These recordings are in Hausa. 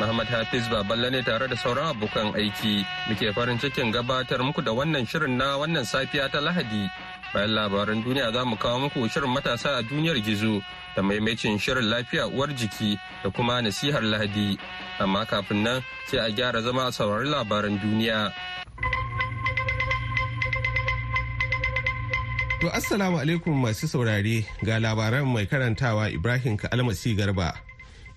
Muhammad Hafiz Baballe ne tare da sauran abokan aiki. Muke farin cikin gabatar muku da wannan shirin na wannan safiya ta Lahadi. Bayan labaran duniya za mu kawo muku shirin matasa a duniyar gizo da maimacin shirin lafiya uwar jiki da kuma nasihar Lahadi. Amma kafin nan sai a gyara zama saurari labaran duniya. To Assalamu alaikum masu saurare ga labaran mai karantawa Ibrahim Kalmasi Garba.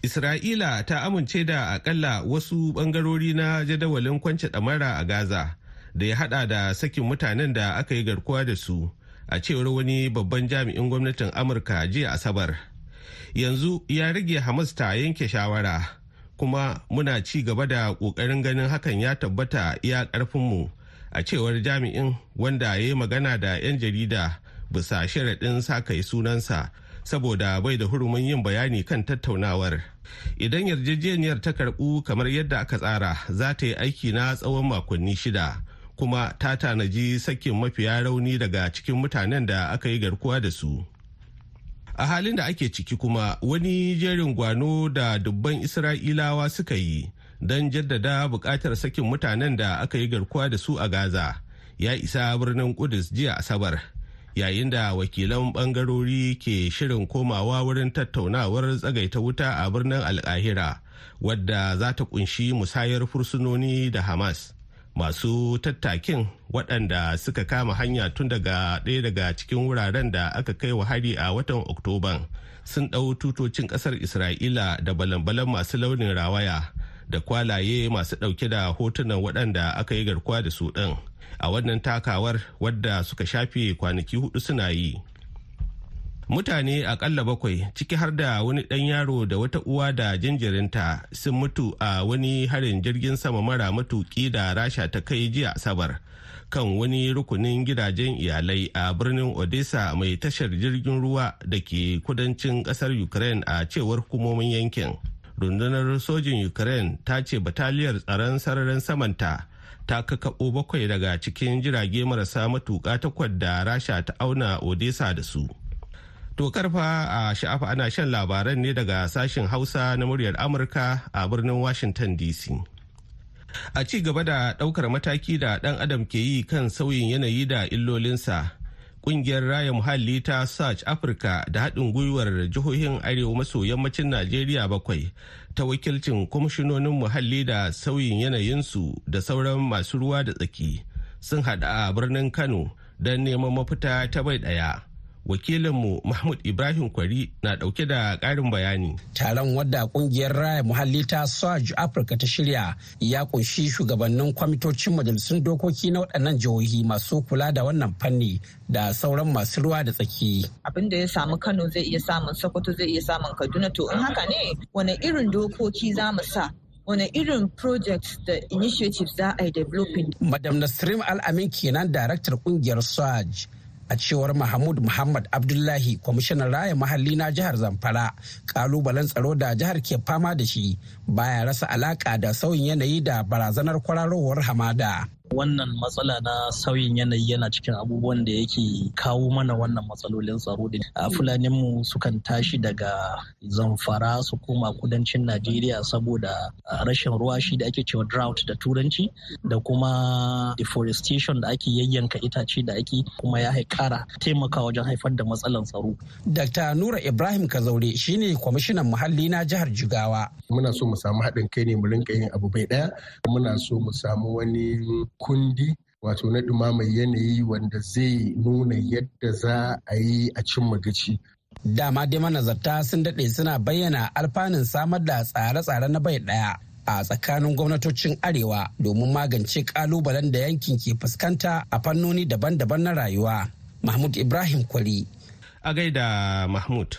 Isra'ila ta amince da akalla wasu bangarori na jadawalin kwance ɗamara a Gaza da ya hada da sakin mutanen da aka yi garkuwa da su a cewar wani babban jami'in gwamnatin Amurka jiya Asabar. Yanzu ya rage Hamas ta yanke shawara kuma muna ci gaba da ƙoƙarin ganin hakan ya tabbata iya ƙarfinmu. a cewar jami'in wanda ya yi magana da 'yan jarida bisa sharaɗin sa kai sunansa saboda bai da hurumin yin bayani kan tattaunawar. Idan yarjejeniyar ta karɓu kamar yadda aka tsara za ta yi aiki na tsawon makonni shida kuma ta tanaji sakin mafiya rauni daga cikin mutanen da aka yi garkuwa da su. A halin da ake ciki kuma wani jerin gwano da dubban isra'ilawa suka yi don jaddada buƙatar sakin mutanen da aka yi garkuwa da su a Gaza ya isa birnin Kudus jiya Asabar yayin da wakilan bangarori ke shirin komawa wurin tattaunawar tsagaita wuta a birnin Alkahira wadda za ta ƙunshi musayar fursunoni da Hamas. Masu tattakin waɗanda suka kama hanya tun daga ɗaya daga cikin wuraren da aka kai wa hari a watan Oktoban sun ɗau tutocin ƙasar Isra'ila da balan-balan masu launin rawaya. da kwalaye masu ɗauke da hotunan waɗanda aka yi garkuwa da su ɗin a wannan takawar wadda suka shafe kwanaki huɗu suna yi. Mutane akalla bakwai ciki har da wani ɗan yaro da wata uwa da jinjirinta sun mutu a wani harin jirgin sama mara matuki da rasha ta kai jiya asabar kan wani rukunin gidajen iyalai a birnin odessa mai tashar jirgin ruwa da ke kudancin ƙasar ukraine a cewar hukumomin yankin. Rundunar sojin ukraine ta ce bataliyar tsaron sararin samanta ta kakaɓo bakwai daga cikin jirage marasa matuƙa takwas da rasha ta auna odessa da su. To karfa a sha'afa ana shan labaran ne daga sashen hausa na muryar amurka a birnin washington dc a ci gaba da ɗaukar mataki da ɗan adam ke yi kan sauyin yanayi da illolinsa ƙungiyar raya muhalli ta search africa da haɗin gwiwar jihohin arewa maso yammacin najeriya bakwai ta wakilcin kwamishinonin muhalli da sauyin yanayinsu da sauran masu ruwa da tsaki sun haɗa a birnin kano don neman mafita ta bai ɗaya. Wakilinmu mahmud ibrahim kwari na ɗauke da karin bayani. Taron wadda ƙungiyar raya muhalli ta swaj africa ta shirya ya ƙunshi shugabannin kwamitocin majalisun dokoki na waɗannan jihohi masu kula da wannan fanni da sauran masu ruwa da tsaki. Abin da ya samu kano zai iya samun sokoto zai iya samun kaduna. To in haka ne wane irin dokoki za mu sa? Wane irin projects da initiatives za a yi developing. Madam Nasrim Al-Amin kenan daraktar ƙungiyar SWAJ a cewar mahmud muhammad abdullahi kwamishinan raya mahalli na jihar zamfara kalubalen tsaro da jihar ke fama da shi baya rasa alaka da sauyin yanayi da barazanar kwararowar hamada. Wannan matsala na sauyin yanayi yana cikin abubuwan da yake kawo mana wannan matsalolin tsaro da a fulaninmu sukan tashi daga zamfara su koma kudancin najeriya saboda rashin ruwa shi da ake cewa drought da turanci da kuma deforestation da ake yayyanka itace da ake kuma ya haikara taimaka wajen haifar da matsalan tsaro. Dr. Nura Ibrahim Kazaure shine kwamishinan muhalli na jihar Jigawa. Muna so mu samu haɗin kai ne mu rinka yin abu bai ɗaya. Muna so mu samu wani kundi wato na ɗumamar yanayi wanda zai nuna yadda za a yi a cimma gaci. Dama dai manazarta sun daɗe suna bayyana alfanun samar da tsare-tsare na bai ɗaya a tsakanin gwamnatocin arewa domin magance kalubalen da yankin ke fuskanta a fannoni daban-daban na rayuwa. Mahmud Ibrahim Kwari. A gaida Mahmud.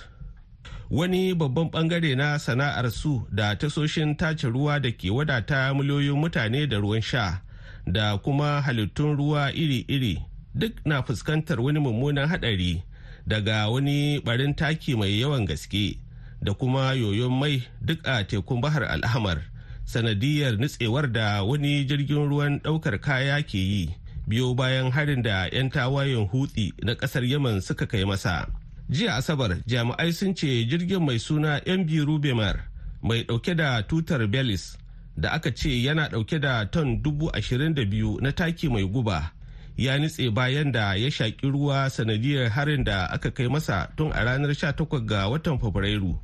Wani babban ɓangare na sana'ar su da tasoshin tace ruwa da ke wadata miliyoyin mutane da ruwan sha da kuma halittun ruwa iri-iri duk na fuskantar wani mummunan haɗari daga wani barin taki mai yawan gaske da kuma yoyon mai duk a tekun bahar al'amar sanadiyar nutsewar da wani jirgin ruwan ɗaukar kaya ke yi biyo bayan harin da 'yan tawayen hutsi na ƙasar yaman suka kai masa. Jiya asabar jami'ai sun ce jirgin mai suna mb rubemar mai ɗauke da tutar belis da aka ce yana ɗauke da ton dubu ashirin da biyu na taki mai guba ya nitse bayan da ya shaƙi ruwa sanadiyar harin da aka kai masa tun a ranar 18 ga watan fabrairu.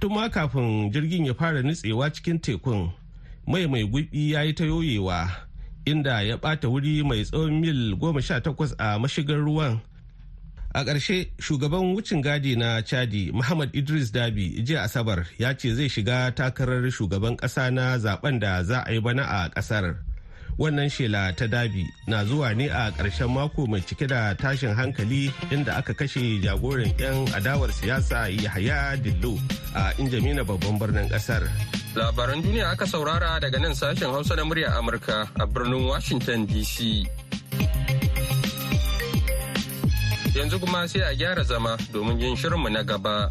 Tun ma kafin jirgin ya fara nitsewa cikin tekun mai mai gwiɓi ya yi ta yoyewa inda ya ɓata wuri mai tsawon mil goma sha takwas a mashigar ruwan. A ƙarshe shugaban wucin gadi na chadi muhammad idris dabi jiya asabar ya ce zai shiga takarar shugaban ƙasa na zaɓen da za a yi bana a ƙasar. Wannan shela ta dabi na zuwa ne a ƙarshen mako mai cike da tashin hankali inda aka kashe jagoran 'yan adawar siyasa yahaya dillo a injamina babban birnin ƙasar. Labaran duniya aka saurara daga nan sashen hausa na murya amurka a birnin washington dc Yanzu kuma sai a gyara zama domin yin shirinmu na gaba.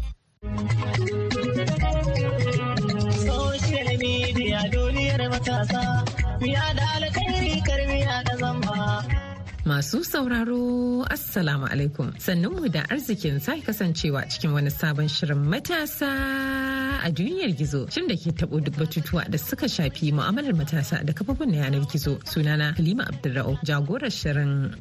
Social media duniyar matasa, miya da alkhairi karmiya da zamba. Masu sauraro Assalamu alaikum mu da arzikin sai kasancewa cikin wani sabon shirin matasa a duniyar gizo shin da ke tabo duk batutuwa da suka shafi mu'amalar matasa da kafofin na yanar gizo sunana Halima Abdulra'u jagorar shirin.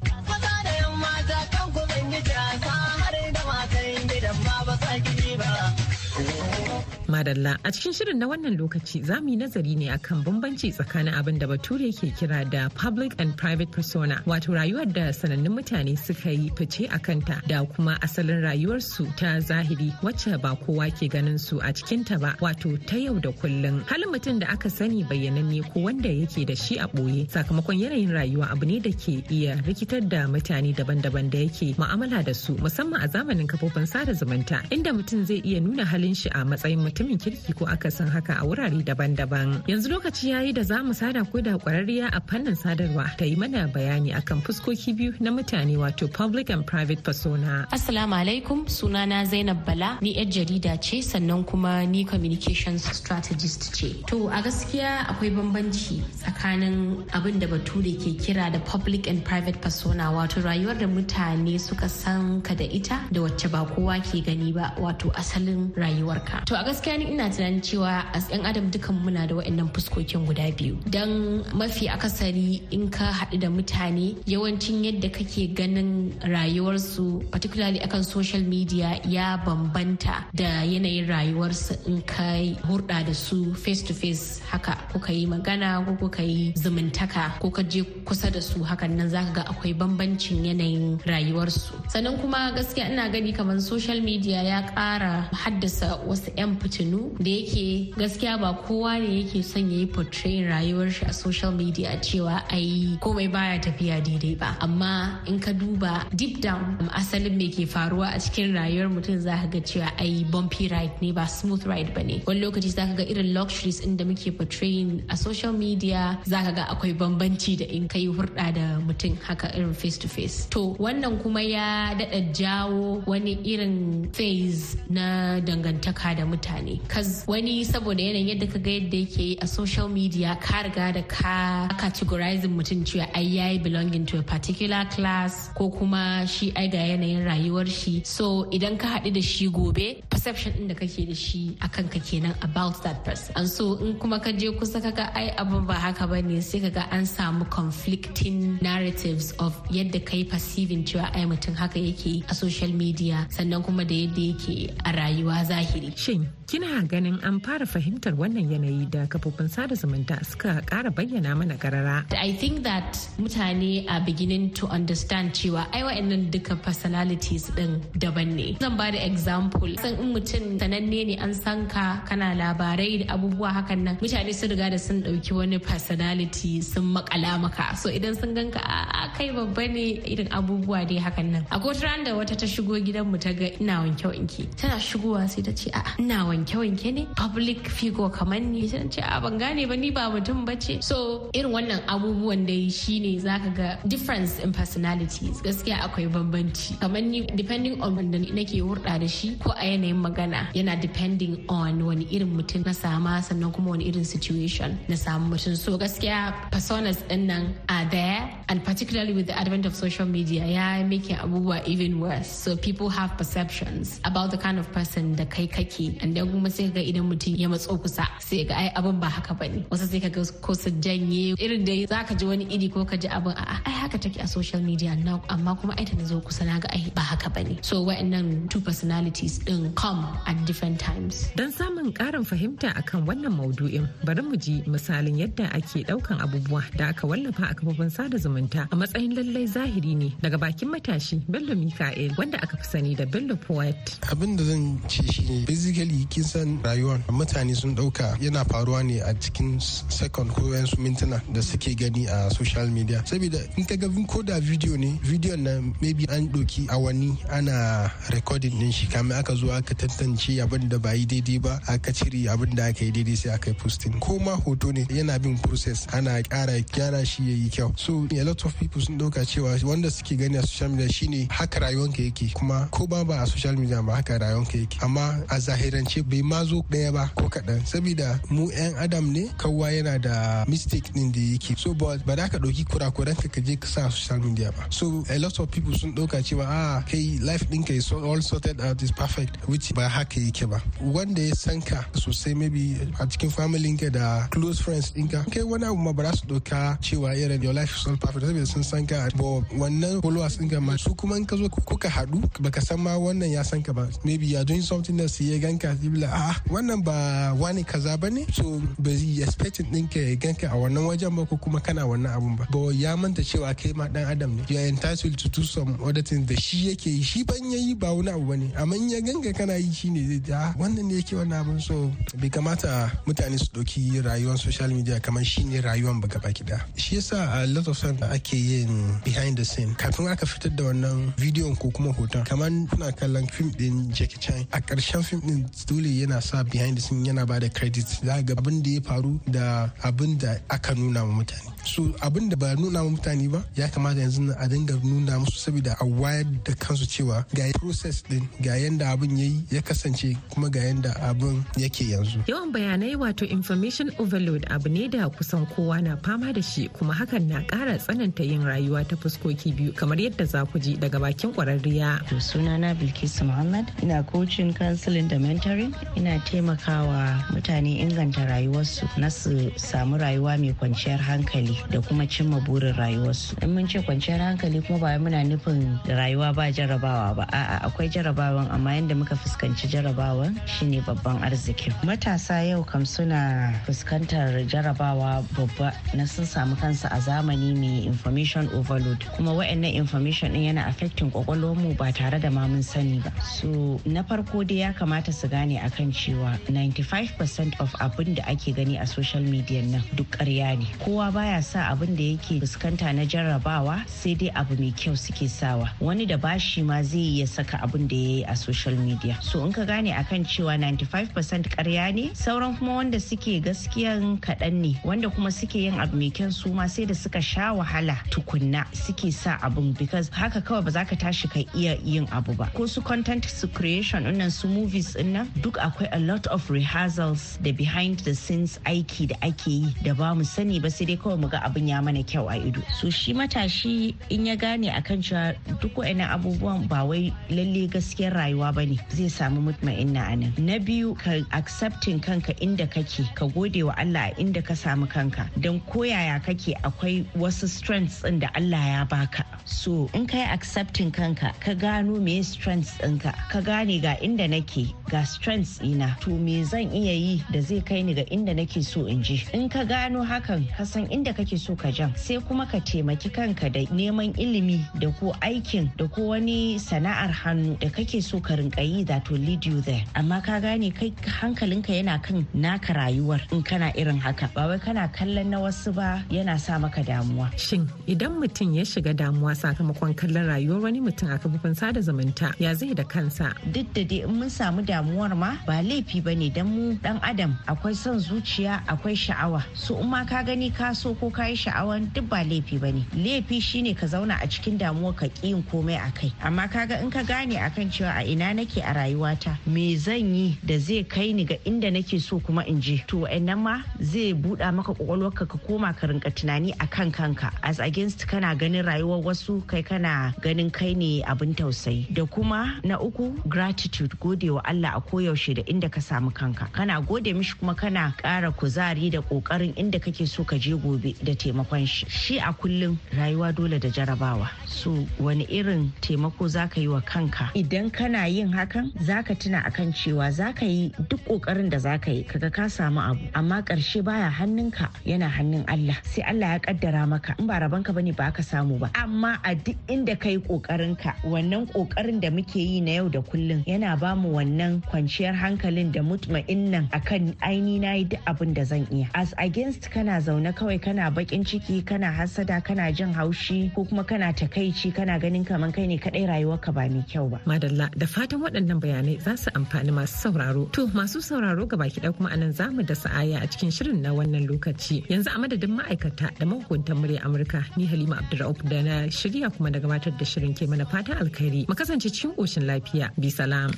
Madalla. A cikin shirin na wannan lokaci za mu yi nazari ne akan bambanci tsakanin abin da bature ke kira da public and private persona wato rayuwar da sanannun mutane suka yi fice a kanta da kuma asalin rayuwarsu ta zahiri wacce ba kowa ke ganin su a cikinta ba wato ta yau da kullum. Halin mutum da aka sani bayyananne ko wanda yake da shi a ɓoye sakamakon yanayin rayuwa abu ne da ke iya rikitar da mutane daban-daban da yake mu'amala da su musamman a zamanin kafofin sada zumunta inda mutum zai iya nuna halin shi a matsayin mutum mutumin kirki ko aka san haka a wurare daban-daban. Yanzu lokaci ya yi da za mu sada ko da kwararriya a fannin sadarwa ta yi mana bayani akan fuskoki biyu na mutane wato public and private persona. Assalamu alaikum sunana Zainab Bala ni yar jarida ce sannan kuma ni communications strategist ce. To a gaskiya akwai bambanci tsakanin abin da bature ke kira da public and private persona wato rayuwar da mutane suka san ka da ita da wacce ba kowa ke gani ba wato asalin rayuwarka. To a gaskiya ni ina tunanin cewa a yan adam dukan muna da waɗannan fuskokin guda biyu. Don mafi akasari in ka haɗu da mutane yawancin yadda kake ganin rayuwarsu particularly akan social media ya bambanta da yanayin rayuwarsu in ka hurɗa da su face to face haka. Kuka yi magana ko kuka yi zumuntaka ko ka je kusa da su hakan nan zaka ga akwai bambancin yanayin rayuwarsu. Sannan kuma gaskiya ina gani kamar social media ya ƙara haddasa wasu 'yan fice fitinu da yake gaskiya ba kowa ne yake son ya yi portraying rayuwar shi a social media cewa ai komai baya tafiya daidai ba. Amma in ka duba deep down asalin me ke faruwa a cikin rayuwar mutum za ka ga cewa ai bumpy ride ne ba smooth ride ba ne. Wani lokaci za ka ga irin luxuries inda muke portraying a social media za ka ga akwai bambanci da in kai hurɗa da mutum haka irin face to face to wannan kuma ya daɗa jawo wani irin phase na dangantaka da mutane. Ne wani saboda yanayin yadda ka ga yadda yake a social media ka riga da ka categorizing mutum cewa ai yayi belonging to a particular class ko kuma shi ai ga yanayin rayuwar shi. So idan ka haɗu da shi gobe perception ɗin da kake da shi akan ka kenan about that person. And so in kuma ka je kusa kaga ai abu ba haka ba ne sai kaga an samu conflicting narratives of yadda kai perceiving cewa ai mutum haka yake a social media sannan kuma da yadda yake a rayuwa zahiri. Shin kina ganin an fara fahimtar wannan yanayi da kafofin sada zumunta suka kara bayyana mana karara. I think that mutane are beginning to understand cewa ai wa'annan duka personalities din daban ne. Zan ba da example. San in mutum sananne ne an san ka kana labarai da abubuwa hakan nan mutane sun riga da sun ɗauki wani personality sun makala maka. So idan sun ganka a kai babba ne irin abubuwa dai hakan nan. A wata da wata ta shigo gidan mu ta ga ina wanke wanke. Tana shigowa sai ta ce a ina wanke wanke-wanke ne public figure kamar ni sai ce a ban gane ba ni ba mutum bace so irin wannan abubuwan dai shine zaka ga difference in personalities. Gaskiya akwai bambanci. Kamar ni depending on wanda nake hurɗa da shi ko a yanayin magana yana depending on wani irin mutum na sama sannan kuma wani irin situation na samu mutum. So gaskiya personas din nan are there and particularly with the advent of social media ya making abubuwa even worse. So people have perceptions about the kind of person da kai kake and then kuma sai ga idan mutum ya matso kusa sai ga ai abin ba haka ba ne wasu sai ka ga ko su janye irin da zaka ji wani iri ko ka ji abin a ai haka take a social media na amma kuma ai ta zo kusa na ga ai ba haka ba ne so wa'annan two personalities din come at different times. Dan samun karin fahimta akan wannan maudu'in bari mu ji misalin yadda ake ɗaukan abubuwa da aka wallafa a kafofin sada zumunta a matsayin lallai zahiri ne. Daga bakin matashi Bello Mika'el wanda aka fi sani da Bello Poet. Abin da zan ce shi ne basically kin san rayuwar mutane sun ɗauka yana faruwa ne a cikin second ko wayansu mintuna da suke gani a social media. Saboda in ka ga ko da video ne video na maybe an doki awanni ana recording din shi kamar aka zo aka tantance abin da ba yi daidai ba aka cire abin da aka yi daidai sai aka yi posting. Ko ma hoto ne yana bin process ana kara gyara shi yayi kyau. So a lot of people sun ɗauka cewa wanda suke gani a social media shine haka rayuwanka yake kuma ko ba ba a social media ba haka rayuwanka yake amma a zahirance bai ma zo ɗaya ba ko kaɗan. Saboda mu 'yan adam ne kawwa yana da mistake din da yake. So ba za ka ɗauki kurakuran ka ka je ka sa social media ba. So a lot of people sun ɗauka cewa a kai life ɗinka is all sorted out is perfect which ba haka yake ba. Wanda ya san ka sosai maybe a cikin family ka da close friends ɗinka kai wani abu ma ba za su ɗauka cewa irin your life is all perfect saboda sun san ka. Ba wannan followers ɗinka ma su kuma in ka zo kuka haɗu baka san ma wannan ya san ka ba. Maybe you are doing something su ya ganka su bila a wannan ba wani kaza ba ne? So ba yi expecting ɗinka ya ganka a wannan wajen ba ko kuma kana wannan abun ba? Ba ya manta cewa kai ma dan adam ne. You are entitled to do some other things da shi yake yi. Shi ban yayi ba wani abu ba ne amma in ya ganka kana yi shine zai ja wannan ne yake wannan abun. So bai kamata mutane su ɗauki rayuwar social media kamar shine rayuwar ba gaba ɗaya. Shi yasa a lot of times ake yin behind the scene. Kafin aka fitar da wannan bidiyon ko kuma hoton kamar kuna kallon fim din Jackie Chan a ƙarshen fim din dole yana sa behind the scene yana ba da credit. Za ga abin da ya faru da abin da aka nuna wa mutane. So abin da ba nuna wa mutane ba ya kamata yanzu a dinga nuna musu saboda a wayar da kansu cewa ga process din ga yanda abin yayi ya kasance kuma ga yanda abin yake yanzu. Yawan bayanai wato information overload abu ne da kusan kowa na fama da shi kuma hakan na ƙara tsananta yin rayuwa ta fuskoki biyu kamar yadda za ku ji daga bakin kwararriya. To sunana Bilkisu Muhammad. Ina coaching counseling da mentoring. Ina taimakawa mutane inganta rayuwarsu na su samu rayuwa mai kwanciyar hankali da kuma cimma burin rayuwarsu. In mun ce kwanciyar hankali kuma ba muna nufin rayuwa ba jarabawa ba a'a akwai jarabawan amma yadda muka fuskanci jarabawan shine babban arzikin. Matasa yau kam suna fuskantar jarabawa babba na sun samu kansu a zamani mai information overload kuma wa'annan information din yana affecting mu ba tare da ma mun sani ba so na farko dai ya kamata su gane akan cewa 95% of abin da ake gani a social media nan duk ƙarya ne. Kowa baya sa abin da yake fuskanta na jarrabawa sai dai abu mai kyau suke sawa. Wani da bashi ma zai iya saka abin da ya yi a social media. So in ka gane akan cewa 95% ƙarya ne sauran kuma wanda suke gaskiyan kaɗan ne. Wanda kuma suke yin abu mai kyau su ma sai da suka sha wahala tukunna suke sa abun. Because haka kawai ba za ka tashi ka iya yin abu ba. Ko su content su creation ɗin nan su movies ɗin nan duk akwai a lot of rehearsals da behind the scenes aiki da ake yi da ba mu sani ba sai dai kawai mu ga abin ya mana kyau a ido. So shi matashi in ya gane akan cewa duk wa'annan abubuwan ba wai lalle gaskiyar rayuwa ba ne zai samu mutma'inna a nan. Na biyu ka accepting kanka inda kake ka gode wa Allah a inda ka samu kanka. Don koyaya kake akwai wasu strengths ɗin da Allah ya baka so in ka yi accepting kanka ka gano me strengths ɗinka ka gane ga inda nake ga strengths ina to me zan iya yi da zai kai ni ga inda nake so in je? In ka gano hakan ka san inda kake so ka jan sai kuma ka taimaki kanka da neman ilimi da ko aikin da ko wani sana'ar hannu da kake so ka rinka yi that will lead you there. Amma ka gane kai hankalinka yana kan naka rayuwar in kana irin haka. Ba wai kana kallon na wasu ba yana sa maka damuwa. Shin idan mutum ya shiga damuwa sakamakon kallon rayuwar wani mutum a kafofin sada zumunta ya zai da kansa? Duk da dai in mun samu damuwar ma ba laifi ba ne don mu dan adam akwai son zuciya akwai sha'awa. Su in ma ka gani ka so ko ka yi sha'awan duk ba laifi ba ne. Laifi shine ka zauna a cikin damuwa ka ƙi yin komai a kai. Amma kaga in ka gane akan cewa a ina nake a rayuwata me zan yi da zai kai ni ga inda nake so kuma in je? To wa'annan ma zai buɗa maka kwakwalwarka ka koma ka rinka tunani a kan kanka. As against kana ganin rayuwar wasu kai kana ganin kai ne abin tausayi. Da kuma na uku gratitude gode wa Allah a koyaushe. Da inda ka samu kanka. Kana gode mishi kuma kana ƙara kuzari da ƙoƙarin inda kake so ka je gobe da taimakon shi. Shi a kullum rayuwa dole da jarabawa. So wani irin taimako za ka yi wa kanka? Idan kana yin hakan za ka tuna akan cewa za ka yi duk ƙoƙarin da za ka yi. Kaga ka samu abu amma ƙarshe baya hannunka yana hannun Allah. Sai Allah ya kaddara maka. In ba rabanka ba ne ba ka samu ba. Amma a duk inda ka yi ƙoƙarin ka wannan ƙoƙarin da muke yi na yau da kullum yana ba mu wannan kwanciyar hankalin da mutma'innan akan aini na yi duk abin da zan iya. As against kana zaune kawai kana bakin ciki kana hasada kana jin haushi ko kuma kana takaici kana ganin kaman kai ne kadai rayuwarka ba mai kyau ba. Madalla da fatan waɗannan bayanai za su amfani masu sauraro. To masu sauraro ga baki kuma a nan za mu da sa'aya a cikin shirin na wannan lokaci. Yanzu a madadin ma'aikata da mahukuntan murya amurka ni halima abdulrauf da na shirya kuma da gabatar da shirin ke mana fatan alkhairi. Mu kasance cikin koshin lafiya. Bi salam.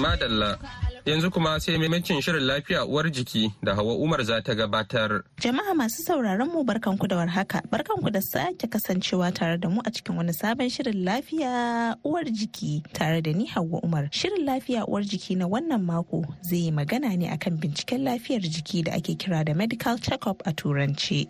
Madalla Yanzu kuma sai maimacin shirin lafiya uwar jiki da Hawa Umar za ta gabatar. Jama'a masu sauraron mu barkanku da warhaka. Barkanku da sake kasancewa tare da mu a cikin wani sabon shirin lafiya uwar jiki tare da ni Hauwa Umar. Shirin lafiya uwar jiki na wannan mako zai yi magana ne akan binciken lafiyar jiki da ake kira da medical check-up a turanci.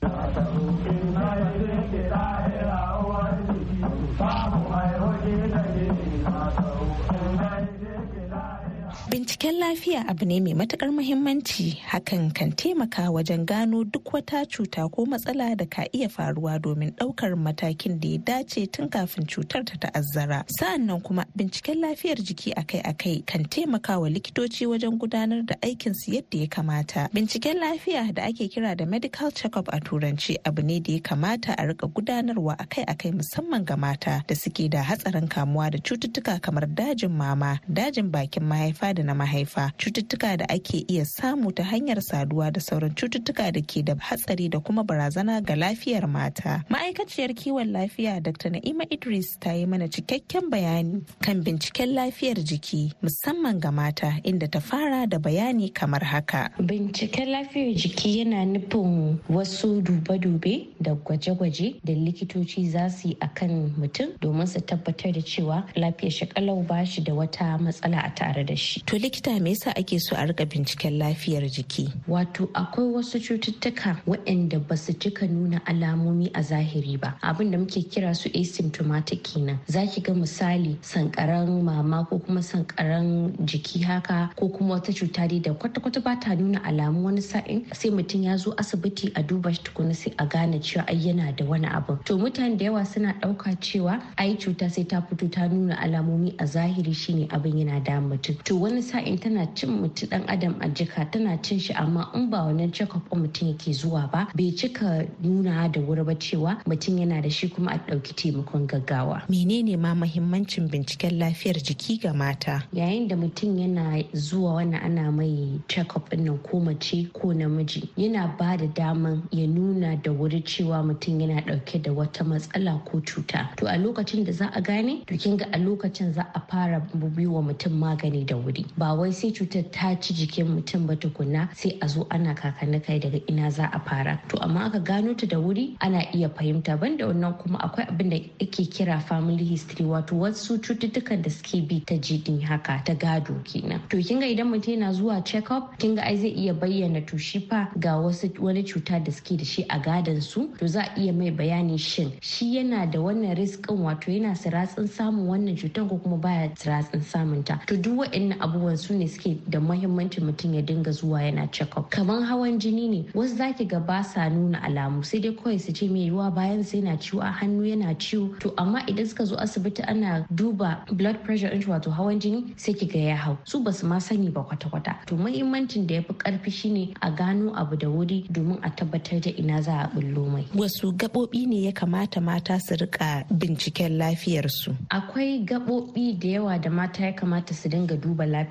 Binciken lafiya abu ne mai matuƙar muhimmanci hakan kan taimaka wajen gano duk wata cuta ko matsala da ka iya faruwa domin ɗaukar matakin da ya dace tun kafin cutar ta ta'azzara. Sa'annan kuma binciken lafiyar jiki akai-akai kan taimaka wa likitoci wajen gudanar da aikinsu yadda ya kamata. Binciken lafiya da ake kira da medical check-up a turanci abu ne da ya kamata a riƙa gudanarwa akai-akai musamman ga mata da suke da hatsarin kamuwa da cututtuka kamar dajin mama, dajin bakin mahaifa da da na mahaifa. Cututtuka da ake iya samu ta hanyar saduwa da sauran cututtuka da ke da hatsari da kuma barazana ga lafiyar mata. Ma'aikaciyar kiwon lafiya dr. Na'ima idris ta yi mana cikakken bayani kan binciken lafiyar jiki musamman ga mata inda ta fara da bayani kamar haka. Binciken lafiyar jiki yana nufin wasu dube-dube da gwaje-gwaje da likitoci za su yi akan mutum domin su tabbatar da cewa lafiyar shi kalau ba shi da wata matsala a tare da shi. To likita me yasa ake so a riƙa binciken lafiyar jiki? Wato akwai wasu cututtuka waɗanda ba su cika nuna alamomi a zahiri ba. Abin da muke kira su asymptomatic kenan. Za ki ga misali sankaran mama ko kuma sankaran jiki haka ko kuma wata cuta dai da kwata-kwata ba ta nuna alamu wani sa'in sai mutum ya zo asibiti a duba shi tukuna sai a gane cewa ai yana da wani abu. To mutane da yawa suna ɗauka cewa ai cuta sai ta fito ta nuna alamomi a zahiri shine abin yana da mutum. To wani wani sa'in tana cin mutum dan adam a jika tana cin shi amma in ba wannan check up mutum yake zuwa ba bai cika nuna da wuri ba cewa mutum yana da shi kuma a ɗauki taimakon gaggawa. Menene ma mahimmancin binciken lafiyar jiki ga mata? Yayin da mutum yana zuwa wannan ana mai check up nan ko mace ko namiji yana ba da daman ya nuna da wuri cewa mutum yana ɗauke da wata matsala ko cuta. To a lokacin da za a gane to kin ga a lokacin za a fara wa mutum magani da wuri. Ba wai sai cutar ta ci jikin mutum ba tukuna sai a zo ana kakanni kai daga ina za a fara. To amma aka gano ta da wuri ana iya fahimta. Banda wannan kuma akwai abin da ake kira family history wato wasu cututtukan da suke bi ta jini haka ta gado kenan. To kin ga idan mutum yana zuwa check up kin ga ai zai iya bayyana to shi fa ga wasu wani cuta da suke da shi a gadon su. To za a iya mai bayani shin shi yana da wannan riskin wato yana siratsin samun wannan cutar ko kuma baya siratsin samun ta to duk waɗannan abubuwan su ne suke da muhimmanci mutum ya dinga zuwa yana check up kamar hawan jini ne wasu zaki ga ba sa nuna alamu sai dai kawai su ce mai yiwuwa bayan sai yana ciwo a hannu yana ciwo. To amma idan suka zo asibiti ana duba blood pressure ɗin wato hawan jini sai ki ga ya hau. Su ba su ma sani ba kwata-kwata. To muhimmancin da ya fi ƙarfi shine a gano abu da wuri domin a tabbatar da ina za a bullo mai. Wasu gaɓoɓi ne ya kamata mata su riƙa binciken lafiyarsu? Akwai gaɓoɓi da yawa da mata ya kamata su dinga duba lafiyarsu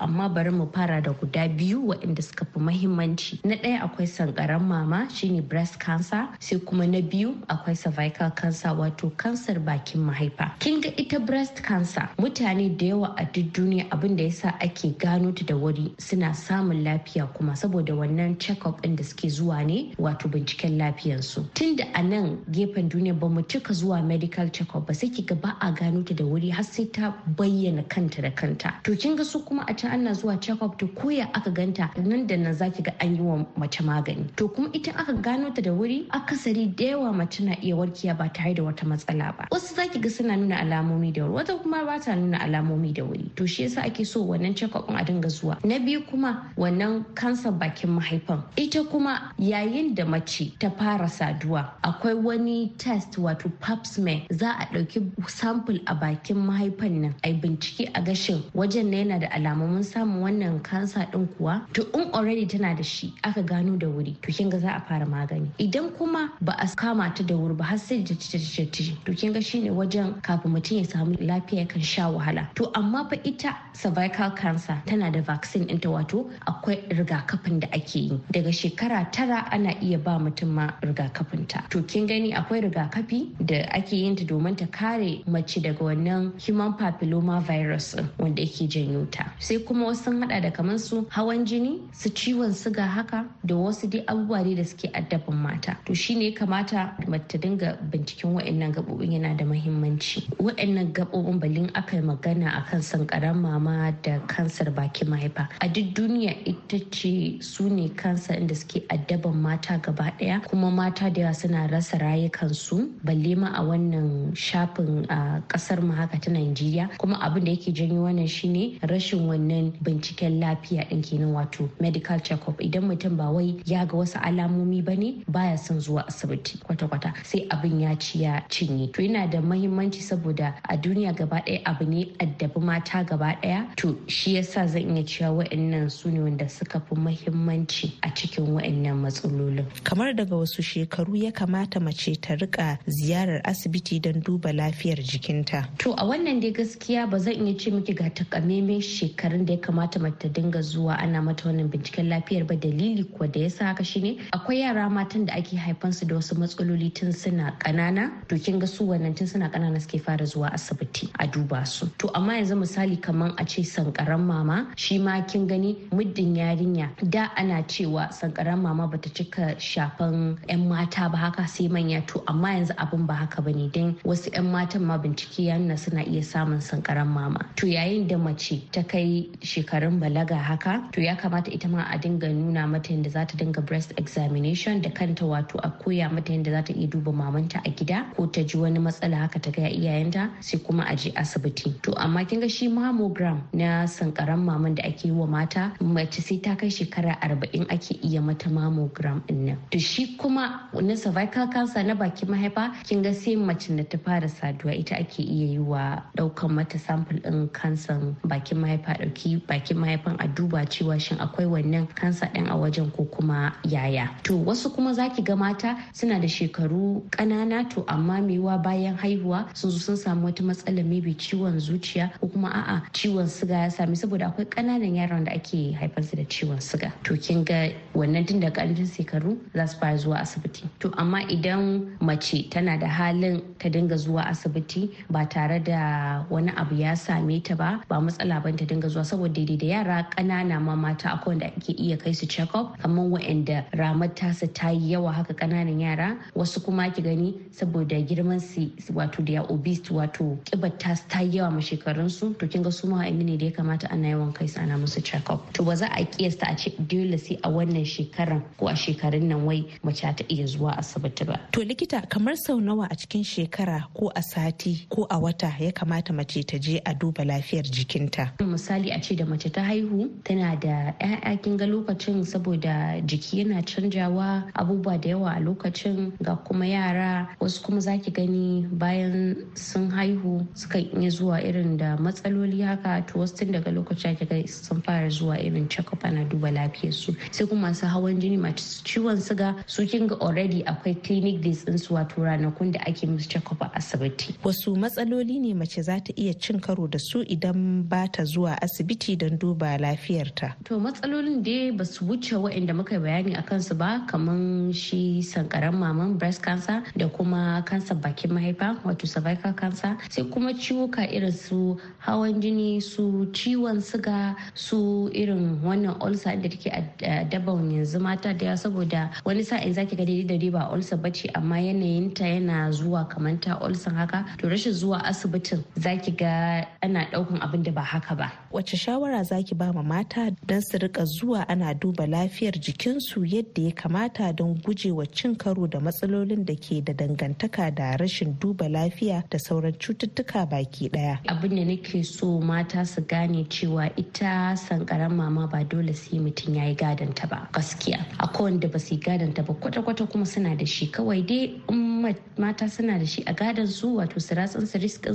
amma bari mu fara da guda biyu waɗanda suka fi muhimmanci. Na ɗaya akwai sankaran mama shine breast cancer sai kuma na biyu akwai cervical cancer wato kansar bakin mahaifa. Kin ga ita breast cancer mutane da yawa a duk duniya abin da yasa ake gano ta da wuri suna samun lafiya kuma saboda wannan check-up ɗin da suke zuwa ne wato binciken lafiyarsu. Tunda a nan gefen duniya ba mu cika zuwa medical check-up ba sai kiga ba a gano ta da wuri har sai ta bayyana kanta da kanta. To kin ga su kuma a can ana zuwa check-up to koya aka ganta. Nan da nan zaki ga an yi wa mace magani. To kuma ita aka gano ta da wuri akasari da yawa mace na iya warkiya ba tare da wata matsala ba. Wasu zaki ga suna nuna alamomi da wuri wata kuma ba ta nuna alamomi da wuri. To shi yasa ake so wannan check-up a dinga zuwa. Na biyu kuma wannan kansar bakin mahaifan. Ita kuma yayin da mace ta fara saduwa akwai wani test wato pap smear za a ɗauki sample a bakin mahaifan nan a bincike a gashin wajen na yana da alamomin samun wannan kansa din kuwa to in already tana da shi aka gano da wuri to kin ga za a fara magani. Idan kuma ba a kama ta da wuri ba har sai da ta to kin ga shine wajen kafin mutum ya samu lafiya kan sha wahala. To amma fa ita cervical cancer tana da vaccine ɗinta wato akwai rigakafin da ake yi. Daga shekara tara ana iya ba mutum ma rigakafin ta. To kin gani akwai rigakafi da ake yin ta domin ta kare mace daga wannan human papilloma virus wanda yake janyo ta. Sai kuma wasu hada da kamar su hawan jini su ciwon suga haka da wasu dai abubuwa da suke addabin mata. To shine ya kamata mace dinga binciken wa'annan gabobin yana da muhimmanci wa'annan gabobin balin aka yi magana akan sankaran mama da kansar bakin mahaifa. A duk duniya ita ce su ne kansa inda suke addaban mata gaba ɗaya kuma mata da yawa suna rasa rayukansu. Balle ma a wannan shafin a ƙasar mu haka ta Najeriya. Kuma abin da yake janyo wannan shine rashin wannan binciken lafiya din kenan wato medical check-up. Idan mutum ba wai ya ga wasu alamomi ba ne baya son zuwa asibiti kwata-kwata. Sai abin ya ci ya cinye. To yana da mahimmanci saboda a duniya gaba ɗaya abu ne addabi mata gaba ɗaya. To shi yasa zan iya cewa wa'annan su ne wanda suka fi mahimmanci a cikin wa'annan matsalolin. Kamar daga wasu shekaru ya kamata mace ta riƙa ziyarar asibiti don duba lafiyar jikinta. To a wannan dai gaskiya ba zan iya ce miki ga takamaiman shekarun da ya kamata mace ta dinga zuwa ana mata wannan binciken lafiyar ba. Dalili kuwa da yasa haka shine akwai yara matan da ake haifansu da wasu matsaloli tun suna kanana to kin ga su wannan tun suna kanana suke fara zuwa asibiti a duba su. To amma yanzu misali kaman a ce sankaran mama shi ma kin gani muddin yarinya da ana cewa sankaran mama bata cika shafan yan mata ba haka sai manya. To amma yanzu abin ba haka ba ne dan wasu yan matan ma bincike ya nuna suna iya samun sankaran mama. To yayin da mace ta kai shekarun balaga haka to ya kamata ita ma a dinga nuna mata yadda za ta dinga breast examination da kanta wato a koya mata yadda za ta iya duba mamanta a gida ko ta ji wani matsala haka ta gaya iyayenta sai kuma a je asibiti. To amma kin ga shi mammogram na sankaran maman da ake yi wa mata mace sai ta kai shekara arba'in ake iya mata mammogram ɗin nan. To shi kuma na cervical cancer na bakin mahaifa kin ga sai mace da ta fara saduwa ita ake iya yi wa ɗaukan mata sample din kansan bakin mahaifa. Ɗauki bakin mahaifan a duba cewa shin akwai wannan kansa din a wajen ko kuma yaya. To wasu kuma zaki ga mata suna da shekaru ƙanana to amma mewa bayan haihuwa sun sun samu wata matsala maybe ciwon zuciya ko kuma a'a ciwon siga ya sami saboda akwai ƙananan yaran da ake haifarsu da ciwon siga to kin ga wannan tun da ƙarancin shekaru za su fara zuwa asibiti. To amma idan mace tana da halin ta dinga zuwa asibiti ba tare da wani abu ya same ta ba ba matsala ban ta dinga zuwa saboda daidai da yara ƙanana ma mata akwai wanda ake iya kai su check up kamar waɗanda ramar tasa ta yi yawa haka ƙananan yara. Wasu kuma ki gani saboda girman su wato da ya obese wato kibar tas ta yi yawa ma shekarun su. To kin ga su ma ne da ya kamata ana yawan kai su ana musu check up. To ba za a kiyasta a ce dole sai a wannan shekaran ko a shekarun nan wai mace ta iya zuwa asibiti ba. To likita kamar sau nawa a cikin shekara ko a sati ko a wata ya kamata mace ta je a duba lafiyar jikinta? Misali a ce da mace ta haihu tana da 'ya'ya kin ga lokacin saboda jiki yana canjawa abubuwa da yawa a lokacin ga kuma yara wasu kuma zaki gani bayan sun haihu suka iya zuwa irin da matsaloli haka to wasu tun daga lokacin ake sun fara zuwa irin check-up ana duba lafiyar su sai kuma masu hawan jini masu ciwon siga su kin ga already akwai clinic days din su wato ranakun da ake musu check-up a asibiti. Wasu matsaloli ne mace za ta iya cin karo da su idan ba ta zuwa asibiti don duba lafiyarta. To matsalolin dai ba su wuce waɗanda muka bayani a kansu ba kamar shi sankaran maman breast cancer da kuma kansa bakin mahaifa wato cervical cancer. Sai kuma ciwuka irin su hawan jini su ciwon siga su irin wannan ulcer da take daban yanzu mata da saboda wani sa'in zaki ga daidai da ba ulcer bace amma yanayinta yana zuwa kamar ta ulcer haka. To rashin zuwa asibitin zaki ga ana ɗaukan abin da ba haka ba. Wace shawara zaki ba ma mata don su riƙa zuwa ana duba lafiyar jikinsu yadda ya kamata don gujewa cin karo da matsalolin da ke da dangantaka da rashin duba lafiya da sauran cututtuka baki ɗaya abin da nake so mata su gane cewa ita sankaran mama ba dole sai mutum ya yi gadanta ba gaskiya. Akwai wanda ba su yi gadanta ba kwata-kwata kuma suna da shi. Kawai dai mata suna da shi a gadon su wato su ratsin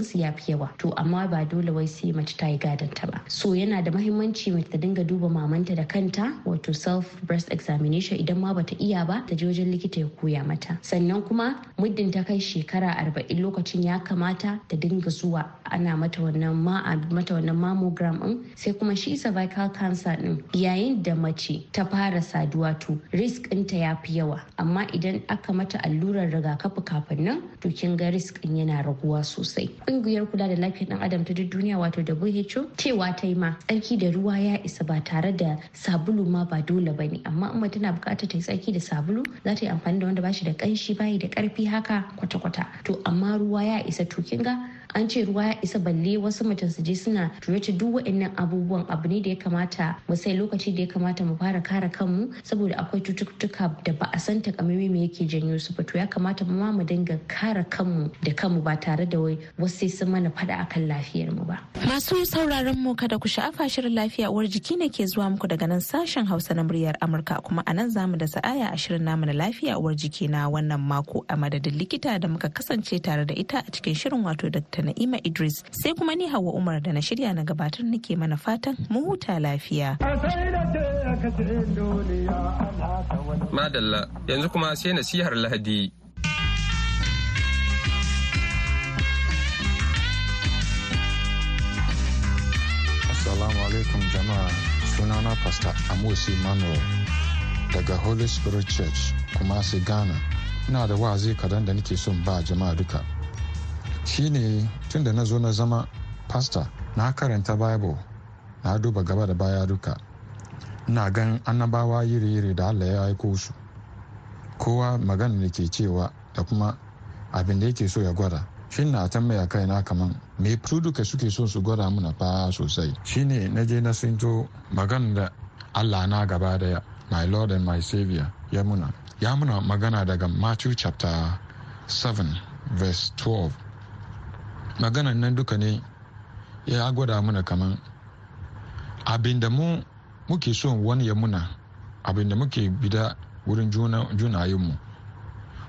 su ya fi yawa. To amma ba dole wai sai mace ta yi gadanta ba. So yana da mahimmanci mace ta dinga duba mamanta da kanta wato self breast examination idan ma bata iya ba ta je wajen likita ya koya mata. Sannan kuma muddin ta kai shekara arba'in lokacin ya kamata ta dinga zuwa ana mata wannan ma mata wannan mammogram din sai kuma shi cervical cancer din yayin da mace ta fara saduwa to risk ɗinta ya fi yawa. Amma idan aka mata allurar rigakafi kafin nan to kin ga risk ɗin yana raguwa sosai. Ƙungiyar kula da lafiyar ɗan adam ta duk duniya wato WHO cewa ta yi ma tsarki da ruwa ya isa ba tare da sabulu ma ba dole ba ne. Amma in tana buƙatar ta yi tsarki da sabulu za ta yi amfani da wanda ba shi da ƙanshi bayi da ƙarfi haka kwata-kwata. To amma ruwa ya isa to kin ga an ce ruwa ya isa balle wasu mutum su je suna turace duk waɗannan abubuwan. Abu ne da ya kamata mu sai lokaci da ya kamata mu fara kare kanmu saboda akwai cututtuka da ba a san takamaimai me yake janyo su ba. To ya kamata mu ma mu dinga kare kanmu da kanmu ba tare da wai wasu sai sun mana fada akan lafiyar mu ba. Masu sauraron mu kada ku sha'afa shirin lafiya uwar jiki ne ke zuwa muku daga nan sashen Hausa na muryar Amurka. Kuma a nan za mu da sa'aya a shirin namu na lafiya uwar jiki na wannan mako a madadin likita da muka kasance tare da ita a cikin shirin wato Dr. Na'ima Idris sai kuma ni Hauwa Umar da na shirya na gabatar nake mana fatan mu huta lafiya. Madalla yanzu kuma sai nasihar Lahadi. Assalamu alaikum jama'a sunana Pastor Amos Emmanuel daga Holy Spirit Church kuma sai Ghana. Ina da wa'azi kadan da nake son ba jama'a duka. Shine tun da na zo na zama pastor na karanta bible na duba gaba da baya duka. Ina gan annabawa yiri-yiri da allah ya aiko su. Kowa magana da ke cewa da kuma abin da yake so ya gwada. Shi na tambaya kai na kaman me duka suke so su gwada muna fa sosai? Shine na je na sinto magana da allah na gaba ɗaya my lord and my savior ya muna. Ya muna magana daga matthew chapter 7 verse 12 maganan nan duka ne ya gwada mana kaman abin da mu muke so wani ya muna abin da muke bida wurin junayenmu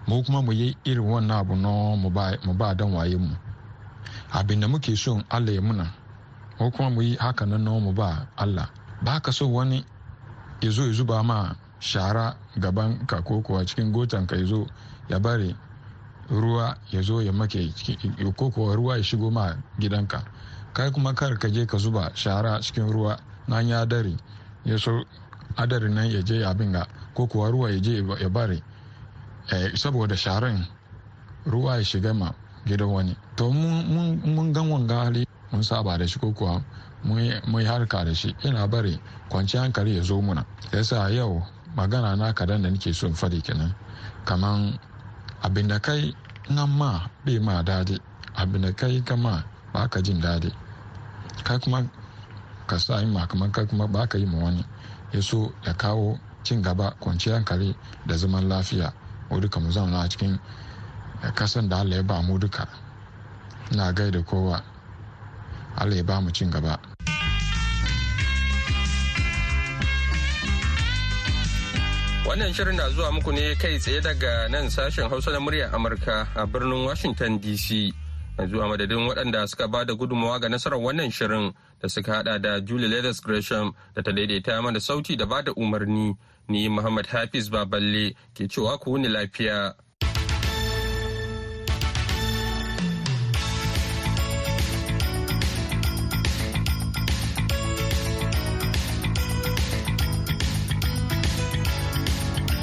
mu. Kuma mu yi irin wannan abu no mu ba dan wayenmu abin da muke so allah ya muna mu kuma mu yi haka nan mu ba allah. Ba ka so wani ya zo ya zuba ma shara gaban ka ko kuwa cikin gotan ka ya zo ya bari ruwa ya zo ya make ko kuwa ruwa ya shigo ma gidanka. Kai kuma kar ka je ka zuba shara cikin ruwa na ya dare ya so adarin nan ya je abin ga ko kuwa ruwa ya je ya bari. Saboda sharan ruwa ya shiga ma gidan wani. To mun gan wanga hali mun saba da shi ko kuwa mun yi harka da shi. Ina bari kwanci hankali ya zo muna. Yasa yau magana na kadan da nake son faɗi kenan. Kaman abin da kai nan ma bai ma daɗi. Abin da kai kama ba ka jin daɗi. Kai kuma ka sa yi kamar kai kuma ba ka yi ma wani. Ya so ya kawo cin gaba kwanciyar hankali da zaman lafiya. Mu duka mu zauna a cikin kasan da allah ya ba mu duka. Na gaida kowa. Allah ya ba mu cin gaba. Wannan shirin na zuwa muku ne kai tsaye daga nan sashen Hausa na muryar Amurka a birnin Washington DC. Yanzu a madadin waɗanda suka ba da gudunmawa ga nasarar wannan shirin da suka hada da Julie Leathers Gresham da ta daidaita mana sauti da ba da umarni. Ni Muhammad Hafiz Baballe ke cewa ku wuni lafiya.